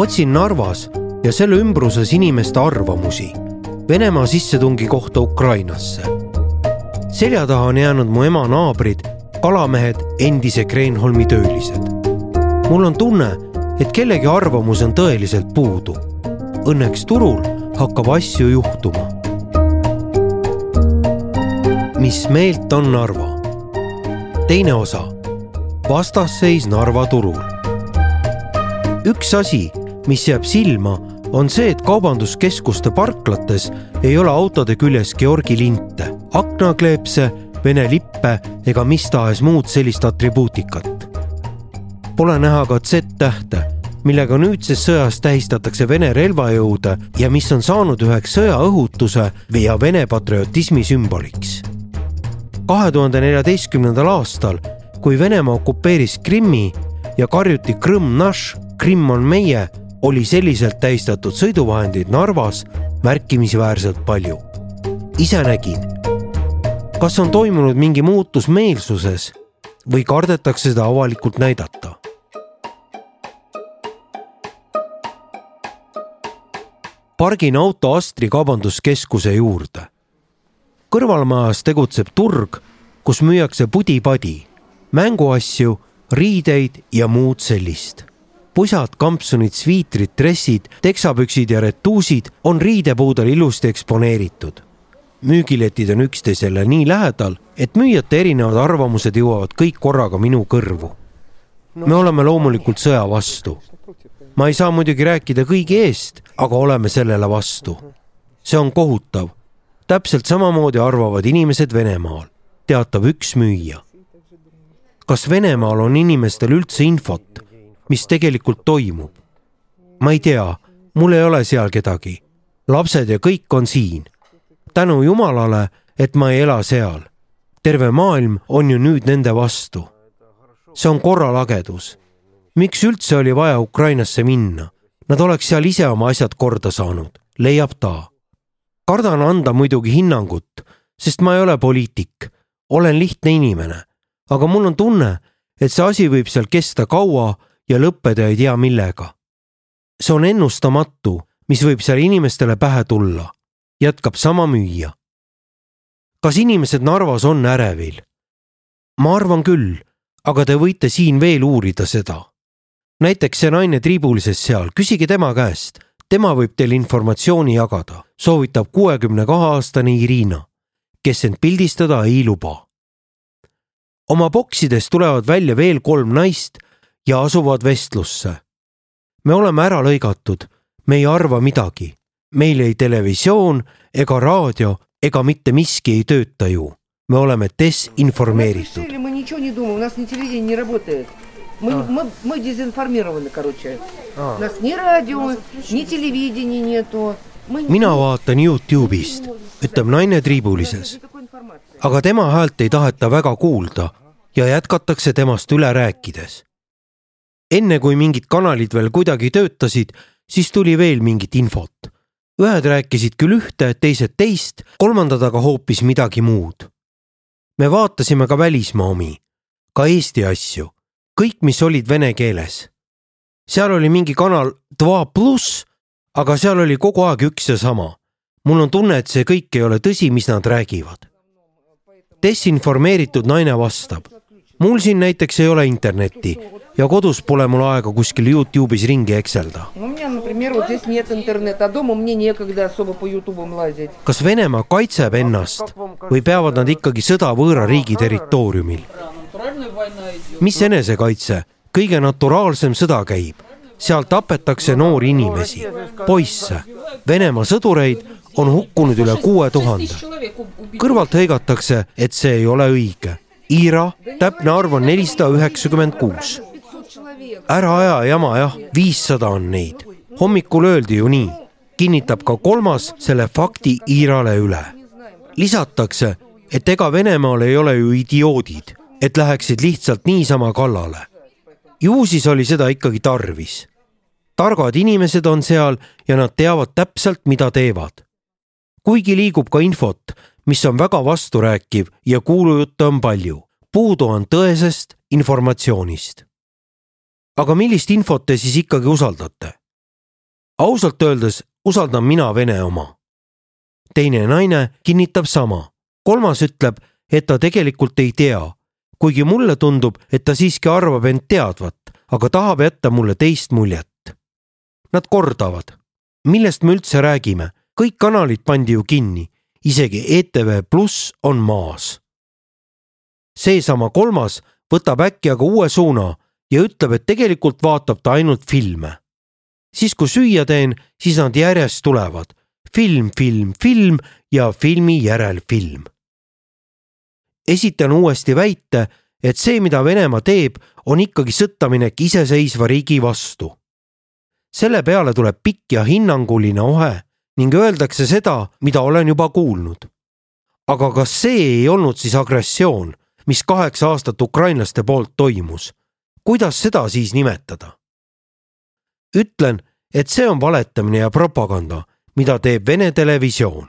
otsin Narvas ja selle ümbruses inimeste arvamusi Venemaa sissetungi kohta Ukrainasse. selja taha on jäänud mu ema naabrid, kalamehed, endise Kreenholmi töölised. mul on tunne, et kellegi arvamus on tõeliselt puudu. Õnneks turul hakkab asju juhtuma. mis meelt on Narva? teine osa, vastasseis Narva turul. üks asi, mis jääb silma on see, et kaubanduskeskuste parklates ei ole autode küljes Georgi linte, aknakleepse, Vene lippe ega mis tahes muud sellist atribuutikat. Pole näha ka Z-tähte, millega nüüdses sõjas tähistatakse Vene relvajõude ja mis on saanud üheks sõjaõhutuse ja Vene patriotismi sümboliks. kahe tuhande neljateistkümnendal aastal, kui Venemaa okupeeris Krimmi ja karjuti Krõmm naš, Krimm on meie oli selliselt tähistatud sõiduvahendeid Narvas märkimisväärselt palju. ise nägin. kas on toimunud mingi muutus meelsuses või kardetakse seda avalikult näidata? pargin auto Astri kaubanduskeskuse juurde. kõrvalmajas tegutseb turg, kus müüakse pudi-padi, mänguasju, riideid ja muud sellist pusad, kampsunid, sviitrid, dressid, teksapüksid ja retuusid on riidepuudel ilusti eksponeeritud. müügiletid on üksteisele nii lähedal, et müüjate erinevad arvamused jõuavad kõik korraga minu kõrvu. me oleme loomulikult sõja vastu. ma ei saa muidugi rääkida kõigi eest, aga oleme sellele vastu. see on kohutav. täpselt samamoodi arvavad inimesed Venemaal, teatab üks müüja. kas Venemaal on inimestel üldse infot mis tegelikult toimub. ma ei tea, mul ei ole seal kedagi. lapsed ja kõik on siin. tänu jumalale, et ma ei ela seal. terve maailm on ju nüüd nende vastu. see on korralagedus. miks üldse oli vaja Ukrainasse minna? Nad oleks seal ise oma asjad korda saanud, leiab ta. kardan anda muidugi hinnangut, sest ma ei ole poliitik, olen lihtne inimene, aga mul on tunne, et see asi võib seal kesta kaua ja lõppeda ei tea millega. see on ennustamatu, mis võib seal inimestele pähe tulla, jätkab sama müüja. kas inimesed Narvas on ärevil? ma arvan küll, aga te võite siin veel uurida seda. näiteks see naine triibulises seal, küsige tema käest, tema võib teile informatsiooni jagada, soovitab kuuekümne kahe aastane Irina, kes end pildistada ei luba oma boksidest tulevad välja veel kolm naist ja asuvad vestlusse. me oleme ära lõigatud, me ei arva midagi, meil ei televisioon ega raadio ega mitte miski ei tööta ju, me oleme desinformeeritud. Мы, а. мы, мы дезинформированы, короче. А. У нас ни радио, ни телевидения нету. mina vaatan Youtube'ist, ütleb naine triibulises. aga tema häält ei taheta väga kuulda ja jätkatakse temast üle rääkides enne kui mingid kanalid veel kuidagi töötasid, siis tuli veel mingit infot. ühed rääkisid küll ühte, teised teist, kolmandad aga hoopis midagi muud. me vaatasime ka välismaa omi, ka Eesti asju, kõik, mis olid vene keeles. seal oli mingi kanal Dva pluss, aga seal oli kogu aeg üks ja sama. mul on tunne, et see kõik ei ole tõsi, mis nad räägivad. desinformeeritud naine vastab mul siin näiteks ei ole internetti ja kodus pole mul aega kuskil Youtube'is ringi ekselda. kas Venemaa kaitseb ennast või peavad nad ikkagi sõda võõra riigi territooriumil? mis enesekaitse, kõige naturaalsem sõda käib, seal tapetakse noori inimesi, poisse. Venemaa sõdureid on hukkunud üle kuue tuhande. kõrvalt hõigatakse, et see ei ole õige Iira, täpne arv on nelisada üheksakümmend kuus. ära aja jama jah, viissada on neid. hommikul öeldi ju nii, kinnitab ka kolmas selle fakti Iirale üle. lisatakse, et ega Venemaal ei ole ju idioodid, et läheksid lihtsalt niisama kallale. ju siis oli seda ikkagi tarvis. targad inimesed on seal ja nad teavad täpselt, mida teevad. kuigi liigub ka infot, mis on väga vasturääkiv ja kuulujutte on palju. puudu on tõesest informatsioonist. aga millist infot te siis ikkagi usaldate? ausalt öeldes usaldan mina Vene oma. teine naine kinnitab sama, kolmas ütleb, et ta tegelikult ei tea, kuigi mulle tundub, et ta siiski arvab end teadvat, aga tahab jätta mulle teist muljet. Nad kordavad, millest me üldse räägime, kõik kanalid pandi ju kinni, isegi ETV Pluss on maas. seesama kolmas võtab äkki aga uue suuna ja ütleb, et tegelikult vaatab ta ainult filme. siis kui süüa teen, siis nad järjest tulevad. film, film, film ja filmi järel film. esitan uuesti väite, et see, mida Venemaa teeb, on ikkagi sõttaminek iseseisva riigi vastu. selle peale tuleb pikk ja hinnanguline ohe ning öeldakse seda, mida olen juba kuulnud. aga kas see ei olnud siis agressioon, mis kaheksa aastat ukrainlaste poolt toimus? kuidas seda siis nimetada? ütlen, et see on valetamine ja propaganda mida teeb Vene televisioon.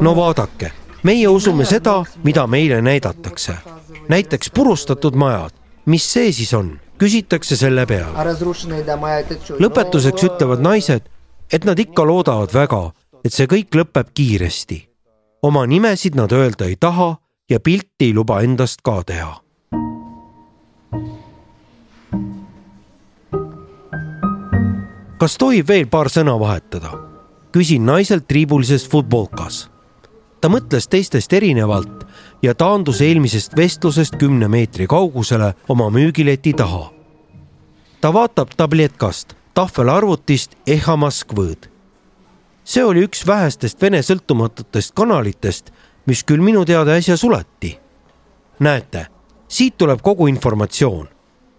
no vaadake, meie usume seda, mida meile näidatakse. näiteks purustatud majad, mis see siis on? küsitakse selle peale. lõpetuseks ütlevad naised, et nad ikka loodavad väga, et see kõik lõpeb kiiresti. oma nimesid nad öelda ei taha ja pilti ei luba endast ka teha. kas tohib veel paar sõna vahetada? küsin naiselt triibulises futbolkas. ta mõtles teistest erinevalt ja taandus eelmisest vestlusest kümne meetri kaugusele oma müügileti taha. ta vaatab tabletkast, tahvelarvutist Eha Moskvõd. see oli üks vähestest Vene sõltumatutest kanalitest, mis küll minu teada äsja suleti. näete, siit tuleb kogu informatsioon.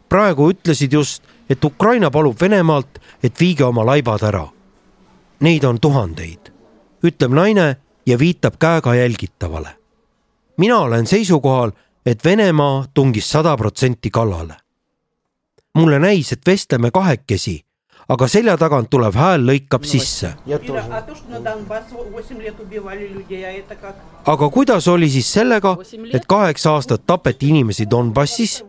praegu ütlesid just, et Ukraina palub Venemaalt, et viige oma laibad ära. Neid on tuhandeid, ütleb naine ja viitab käega jälgitavale mina olen seisukohal, et Venemaa tungis sada protsenti kallale. mulle näis, et vestleme kahekesi, aga selja tagant tulev hääl lõikab sisse. aga kuidas oli siis sellega, et kaheksa aastat tapeti inimesi Donbassis?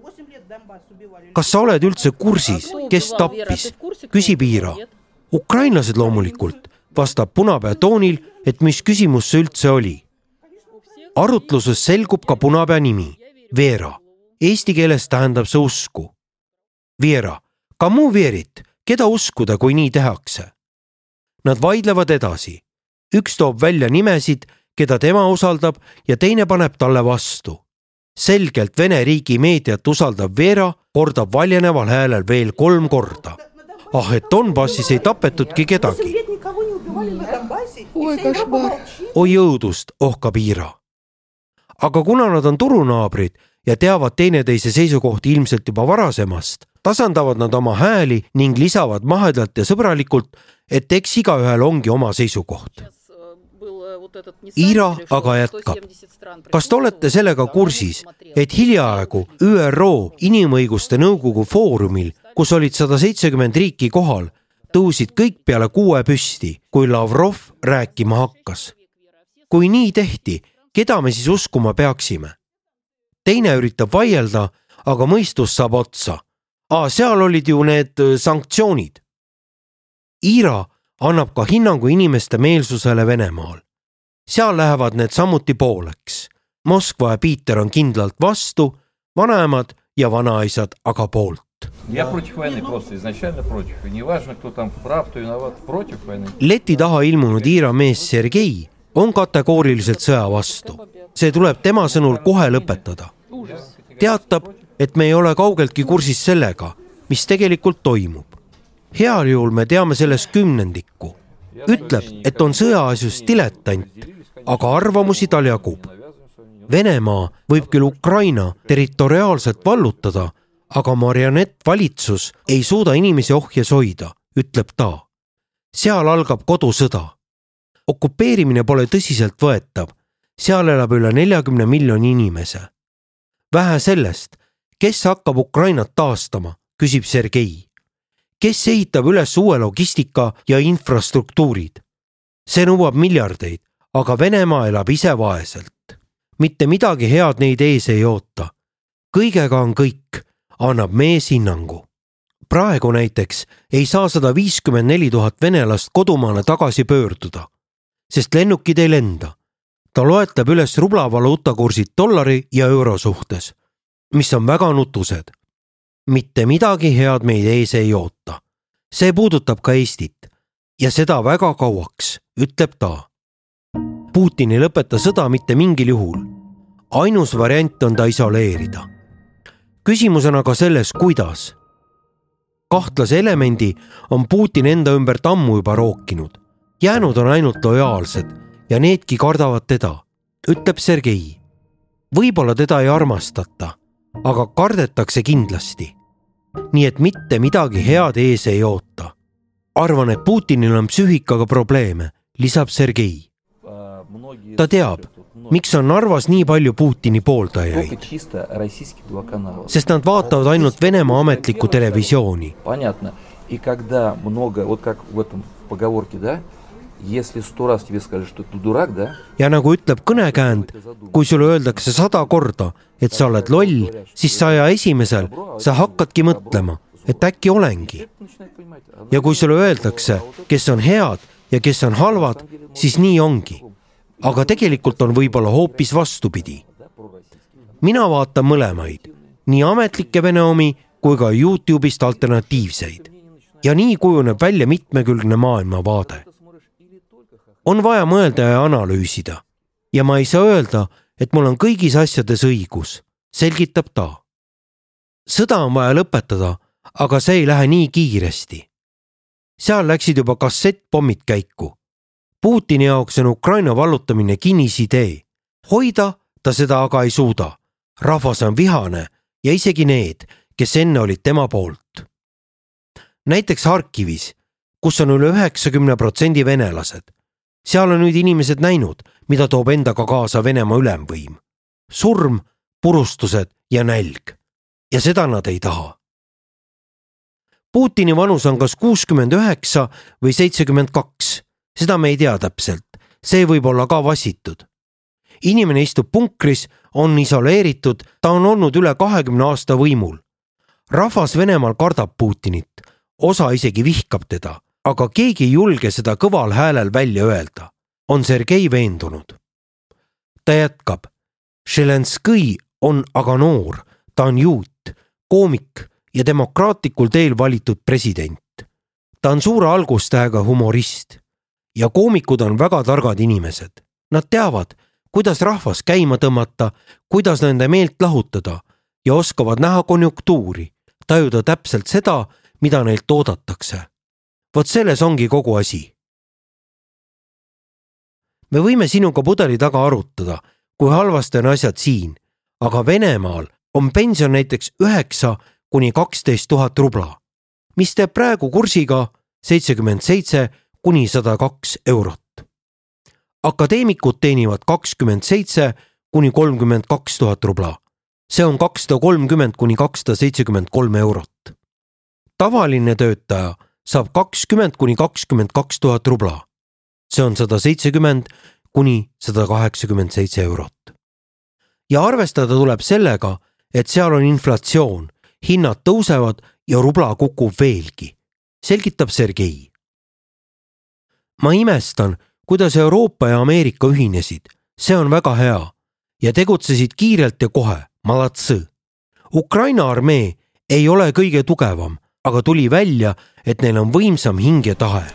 kas sa oled üldse kursis, kes tappis, küsib Iira. ukrainlased loomulikult, vastab punapea toonil, et mis küsimus see üldse oli arutluses selgub ka punapea nimi, Veera. Eesti keeles tähendab see usku. Veera, Camus Veerit, keda uskuda, kui nii tehakse? Nad vaidlevad edasi. üks toob välja nimesid, keda tema usaldab ja teine paneb talle vastu. selgelt Vene riigi meediat usaldav Veera kordab valjeneval häälel veel kolm korda. ah, et Donbassis ei tapetudki kedagi. oi õudust, ohkab Iira aga kuna nad on turunaabrid ja teavad teineteise seisukohti ilmselt juba varasemast, tasandavad nad oma hääli ning lisavad mahedalt ja sõbralikult, et eks igaühel ongi oma seisukoht. Ira aga jätkab. kas te olete sellega kursis, et hiljaaegu ÜRO Inimõiguste Nõukogu foorumil, kus olid sada seitsekümmend riiki kohal, tõusid kõik peale kuue püsti, kui Lavrov rääkima hakkas. kui nii tehti, keda me siis uskuma peaksime? teine üritab vaielda, aga mõistus saab otsa. aa, seal olid ju need äh, sanktsioonid. Iira annab ka hinnangu inimeste meelsusele Venemaal. seal lähevad need samuti pooleks. Moskva ja Piiter on kindlalt vastu, vanaemad ja vanaisad aga poolt. leti taha ilmunud Iira mees Sergei on kategooriliselt sõja vastu. see tuleb tema sõnul kohe lõpetada. teatab, et me ei ole kaugeltki kursis sellega, mis tegelikult toimub. heal juhul me teame sellest kümnendikku. ütleb, et on sõjaasjus diletant, aga arvamusi tal jagub. Venemaa võib küll Ukraina territoriaalselt vallutada, aga marionettvalitsus ei suuda inimesi ohjes hoida, ütleb ta. seal algab kodusõda. Okupeerimine pole tõsiseltvõetav, seal elab üle neljakümne miljoni inimese. vähe sellest, kes hakkab Ukrainat taastama, küsib Sergei. kes ehitab üles uue logistika ja infrastruktuurid? see nõuab miljardeid, aga Venemaa elab ise vaeselt. mitte midagi head neid ees ei oota. kõigega on kõik, annab mees hinnangu. praegu näiteks ei saa sada viiskümmend neli tuhat venelast kodumaale tagasi pöörduda, sest lennukid ei lenda. ta loetleb üles rublavaluuta kursid dollari ja euro suhtes, mis on väga nutused. mitte midagi head meid ees ei oota. see puudutab ka Eestit ja seda väga kauaks, ütleb ta. Putin ei lõpeta sõda mitte mingil juhul. ainus variant on ta isoleerida. küsimus on aga selles, kuidas kahtlase elemendi on Putin enda ümbert ammu juba rookinud. Jäänud on ainult lojaalsed ja needki kardavad teda, ütleb Sergei. võib-olla teda ei armastata, aga kardetakse kindlasti. nii et mitte midagi head ees ei oota. arvan, et Putinil on psüühikaga probleeme, lisab Sergei. ta teab, miks on Narvas nii palju Putini pooldajaid sest nad vaatavad ainult Venemaa ametlikku televisiooni ja nagu ütleb kõnekäänd, kui sulle öeldakse sada korda, et sa oled loll, siis saja esimesel sa hakkadki mõtlema, et äkki olengi. ja kui sulle öeldakse, kes on head ja kes on halvad, siis nii ongi. aga tegelikult on võib-olla hoopis vastupidi. mina vaatan mõlemaid, nii ametlikke vene omi kui ka Youtube'ist alternatiivseid ja nii kujuneb välja mitmekülgne maailmavaade on vaja mõelda ja analüüsida ja ma ei saa öelda, et mul on kõigis asjades õigus, selgitab ta. sõda on vaja lõpetada, aga see ei lähe nii kiiresti seal läksid juba kassettpommid käiku. Putini jaoks on Ukraina vallutamine kinnisidee. hoida ta seda aga ei suuda. rahvas on vihane ja isegi need, kes enne olid tema poolt. näiteks Harkivis, kus on üle üheksakümne protsendi venelased. Seal on nüüd inimesed näinud, mida toob endaga kaasa Venemaa ülemvõim. surm, purustused ja nälg. ja seda nad ei taha Putini vanus on kas kuuskümmend üheksa või seitsekümmend kaks, seda me ei tea täpselt, see võib olla ka vassitud. inimene istub punkris, on isoleeritud, ta on olnud üle kahekümne aasta võimul. rahvas Venemaal kardab Putinit, osa isegi vihkab teda, aga keegi ei julge seda kõval häälel välja öelda, on Sergei veendunud. ta jätkab. Zelenskõi on aga noor, ta on juut, koomik ja demokraatlikul teel valitud president. ta on suure algustähega humorist ja koomikud on väga targad inimesed. Nad teavad, kuidas rahvas käima tõmmata, kuidas nende meelt lahutada ja oskavad näha konjunktuuri, tajuda täpselt seda, mida neilt oodatakse. Vot selles ongi kogu asi. me võime sinuga pudeli taga arutada, kui halvasti on asjad siin, aga Venemaal on pension näiteks üheksa kuni kaksteist tuhat rubla, mis teeb praegu kursiga seitsekümmend seitse kuni sada kaks eurot. akadeemikud teenivad kakskümmend seitse kuni kolmkümmend kaks tuhat rubla. see on kakssada kolmkümmend kuni kakssada seitsekümmend kolm eurot. tavaline töötaja saab kakskümmend kuni kakskümmend kaks tuhat rubla. see on sada seitsekümmend kuni sada kaheksakümmend seitse eurot. ja arvestada tuleb sellega, et seal on inflatsioon hinnad tõusevad ja rubla kukub veelgi, selgitab Sergei. ma imestan, kuidas Euroopa ja Ameerika ühinesid, see on väga hea ja tegutsesid kiirelt ja kohe, malatsõ. Ukraina armee ei ole kõige tugevam, aga tuli välja, et neil on võimsam hing ja tahe.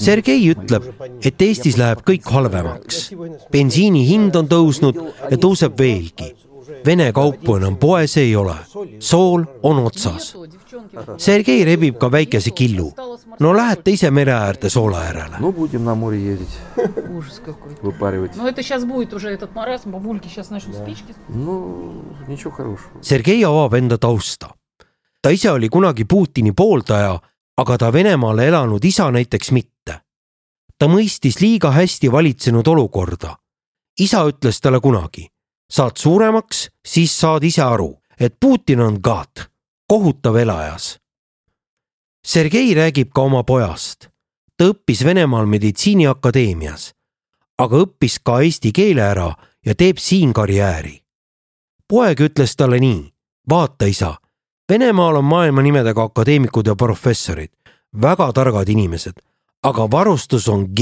Sergei ütleb, et Eestis läheb kõik halvemaks. bensiini hind on tõusnud ja tõuseb veelgi. Vene kaupu enam poes ei ole, sool on otsas. Sergei rebib ka väikese killu. no lähete ise mere äärde soola järele. Sergei avab enda tausta ta ise oli kunagi Putini pooldaja, aga ta Venemaale elanud isa näiteks mitte. ta mõistis liiga hästi valitsenud olukorda. isa ütles talle kunagi, saad suuremaks, siis saad ise aru, et Putin on god, kohutav elajas. Sergei räägib ka oma pojast. ta õppis Venemaal meditsiiniakadeemias, aga õppis ka eesti keele ära ja teeb siin karjääri. poeg ütles talle nii, vaata isa, Venemaal on maailma nimedega akadeemikud ja professorid, väga targad inimesed, aga varustus on G,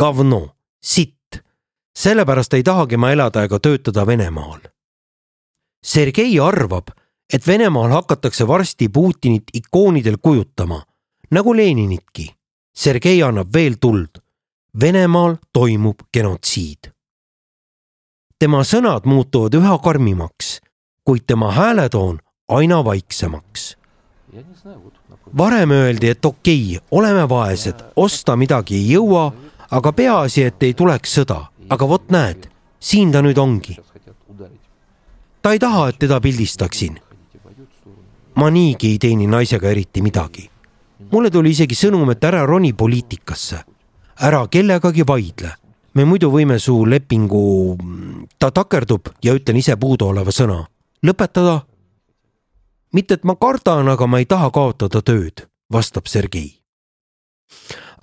gavno, sitt. sellepärast ei tahagi ma elada ega töötada Venemaal. Sergei arvab, et Venemaal hakatakse varsti Putinit ikoonidel kujutama, nagu Leninitki. Sergei annab veel tuld. Venemaal toimub genotsiid. tema sõnad muutuvad üha karmimaks, kuid tema hääletoon aina vaiksemaks. varem öeldi, et okei okay,, oleme vaesed, osta midagi ei jõua, aga peaasi, et ei tuleks sõda, aga vot näed, siin ta nüüd ongi. ta ei taha, et teda pildistaksin. ma niigi ei teeni naisega eriti midagi. mulle tuli isegi sõnum, et ära roni poliitikasse, ära kellegagi vaidle me muidu võime su lepingu, ta takerdub ja ütlen ise puuduoleva sõna, lõpetada mitte et ma kardan, aga ma ei taha kaotada tööd, vastab Sergei.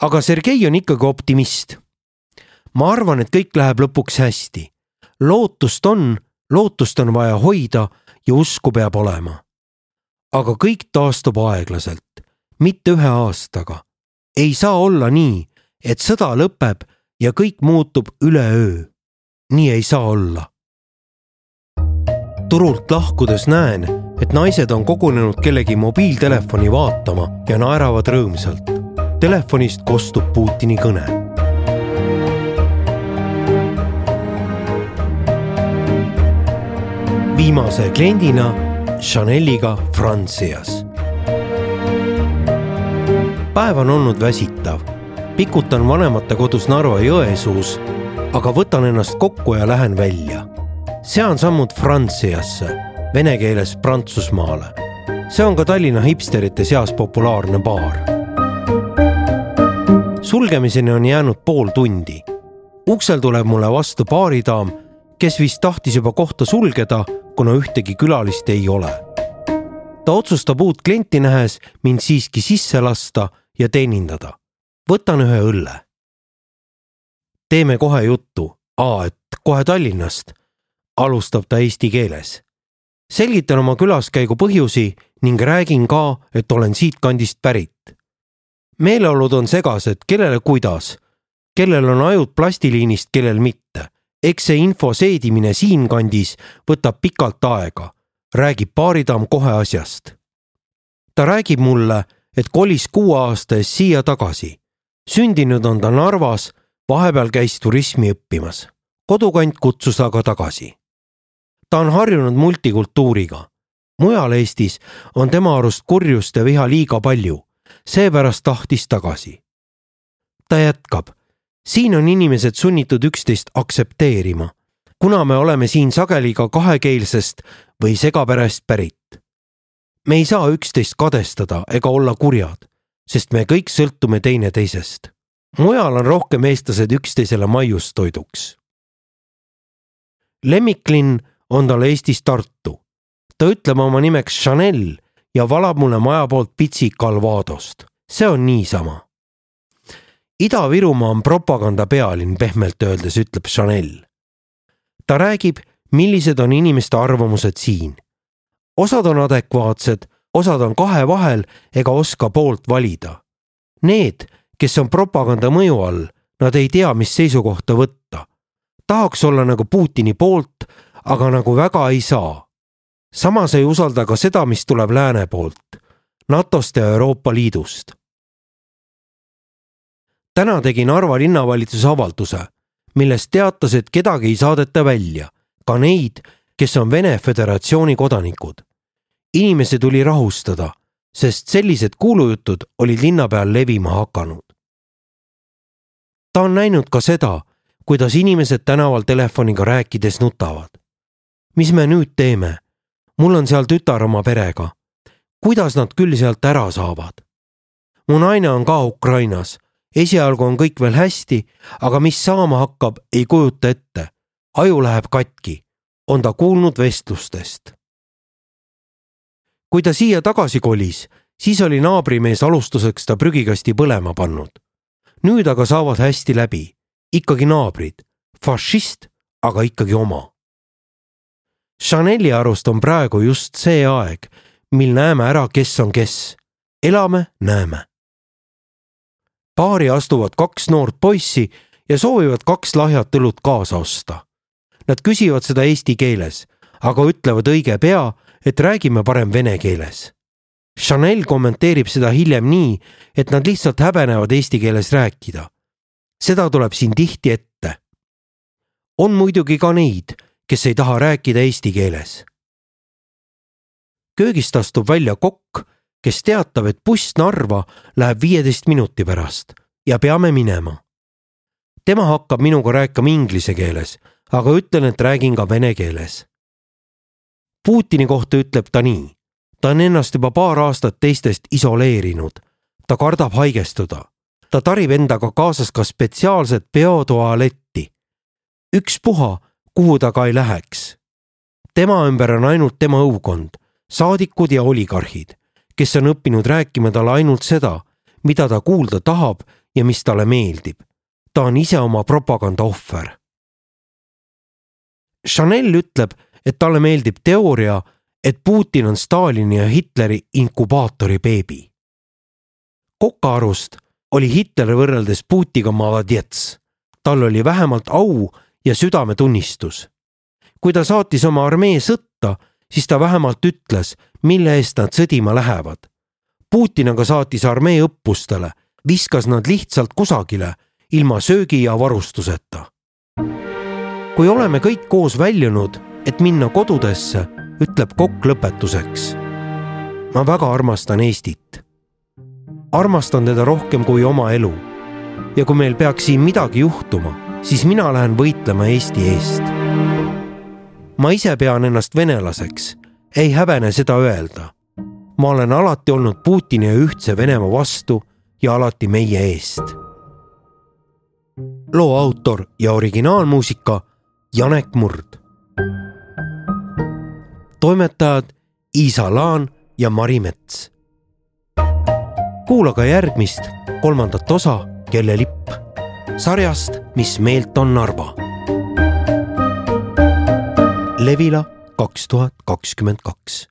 aga Sergei on ikkagi optimist. ma arvan, et kõik läheb lõpuks hästi. lootust on, lootust on vaja hoida ja usku peab olema. aga kõik taastub aeglaselt, mitte ühe aastaga. ei saa olla nii, et sõda lõpeb ja kõik muutub üleöö. nii ei saa olla. turult lahkudes näen et naised on kogunenud kellegi mobiiltelefoni vaatama ja naeravad rõõmsalt. Telefonist kostub Putini kõne. viimase kliendina Chaneliga Francias. päev on olnud väsitav. pikutan vanematekodus Narva-Jõesuus, aga võtan ennast kokku ja lähen välja. sean sammud Franciasse vene keeles Prantsusmaale. see on ka Tallinna hipsterite seas populaarne baar. sulgemiseni on jäänud pool tundi. uksel tuleb mulle vastu baaridaam, kes vist tahtis juba kohta sulgeda, kuna ühtegi külalist ei ole. ta otsustab uut klienti nähes mind siiski sisse lasta ja teenindada. võtan ühe õlle. teeme kohe juttu, aa, et kohe Tallinnast, alustab ta eesti keeles selgitan oma külaskäigu põhjusi ning räägin ka, et olen siitkandist pärit. meeleolud on segased, kellele kuidas, kellel on ajud plastiliinist, kellel mitte. eks see info seedimine siinkandis võtab pikalt aega, räägib baaridaam kohe asjast. ta räägib mulle, et kolis kuue aasta eest siia tagasi. sündinud on ta Narvas, vahepeal käis turismi õppimas. kodukant kutsus aga tagasi ta on harjunud multikultuuriga. mujal Eestis on tema arust kurjust ja viha liiga palju, seepärast tahtis tagasi. ta jätkab, siin on inimesed sunnitud üksteist aktsepteerima, kuna me oleme siin sageli ka kahekeelsest või segaperest pärit. me ei saa üksteist kadestada ega olla kurjad, sest me kõik sõltume teineteisest. mujal on rohkem eestlased üksteisele maiustoiduks. lemmiklinn on tal Eestis Tartu. ta ütleb oma nimeks Chanel ja valab mulle maja poolt pitsi Calvadost. see on niisama. Ida-Virumaa on propaganda pealinn, pehmelt öeldes, ütleb Chanel. ta räägib, millised on inimeste arvamused siin. osad on adekvaatsed, osad on kahe vahel ega oska poolt valida. Need, kes on propaganda mõju all, nad ei tea, mis seisukohta võtta. tahaks olla nagu Putini poolt aga nagu väga ei saa. samas ei usalda ka seda, mis tuleb lääne poolt, NATO-st ja Euroopa Liidust. täna tegi Narva linnavalitsus avalduse, milles teatas, et kedagi ei saadeta välja, ka neid, kes on Vene Föderatsiooni kodanikud. inimesi tuli rahustada, sest sellised kuulujutud olid linna peal levima hakanud. ta on näinud ka seda, kuidas inimesed tänaval telefoniga rääkides nutavad mis me nüüd teeme? mul on seal tütar oma perega. kuidas nad küll sealt ära saavad? mu naine on ka Ukrainas. esialgu on kõik veel hästi, aga mis saama hakkab, ei kujuta ette. aju läheb katki, on ta kuulnud vestlustest. kui ta siia tagasi kolis, siis oli naabrimees alustuseks ta prügikasti põlema pannud. nüüd aga saavad hästi läbi, ikkagi naabrid, fašist, aga ikkagi oma Chaneli arust on praegu just see aeg, mil näeme ära, kes on kes. elame, näeme. paari astuvad kaks noort poissi ja soovivad kaks lahjat õlut kaasa osta. Nad küsivad seda eesti keeles, aga ütlevad õige pea, et räägime parem vene keeles. Chanel kommenteerib seda hiljem nii, et nad lihtsalt häbenevad eesti keeles rääkida. seda tuleb siin tihti ette. on muidugi ka neid, kes ei taha rääkida eesti keeles. köögist astub välja kokk, kes teatab, et buss Narva läheb viieteist minuti pärast ja peame minema. tema hakkab minuga rääkima inglise keeles, aga ütlen, et räägin ka vene keeles. Putini kohta ütleb ta nii ta on ennast juba paar aastat teistest isoleerinud. ta kardab haigestuda. ta tarib endaga kaasas ka spetsiaalset peotualetti. ükspuha, kuhu ta ka ei läheks. tema ümber on ainult tema õukond, saadikud ja oligarhid, kes on õppinud rääkima talle ainult seda, mida ta kuulda tahab ja mis talle meeldib. ta on ise oma propaganda ohver. Chanel ütleb, et talle meeldib teooria, et Putin on Stalini ja Hitleri inkubaatori beebi. Koka arust oli Hitler võrreldes Putiga maladjets. tal oli vähemalt au ja südametunnistus. kui ta saatis oma armee sõtta, siis ta vähemalt ütles, mille eest nad sõdima lähevad. Putin aga saatis armee õppustele, viskas nad lihtsalt kusagile ilma söögi ja varustuseta. kui oleme kõik koos väljunud, et minna kodudesse ütleb kokk lõpetuseks. ma väga armastan Eestit. armastan teda rohkem kui oma elu. ja kui meil peaks siin midagi juhtuma, siis mina lähen võitlema Eesti eest. ma ise pean ennast venelaseks, ei häbene seda öelda. ma olen alati olnud Putini ja ühtse Venemaa vastu ja alati meie eest. loo autor ja originaalmuusika Janek Murd toimetajad Iisa Laan ja Mari Mets. kuula ka järgmist, kolmandat osa Kelle lipp sarjast, mis meelt on Narva. Levila kaks tuhat kakskümmend kaks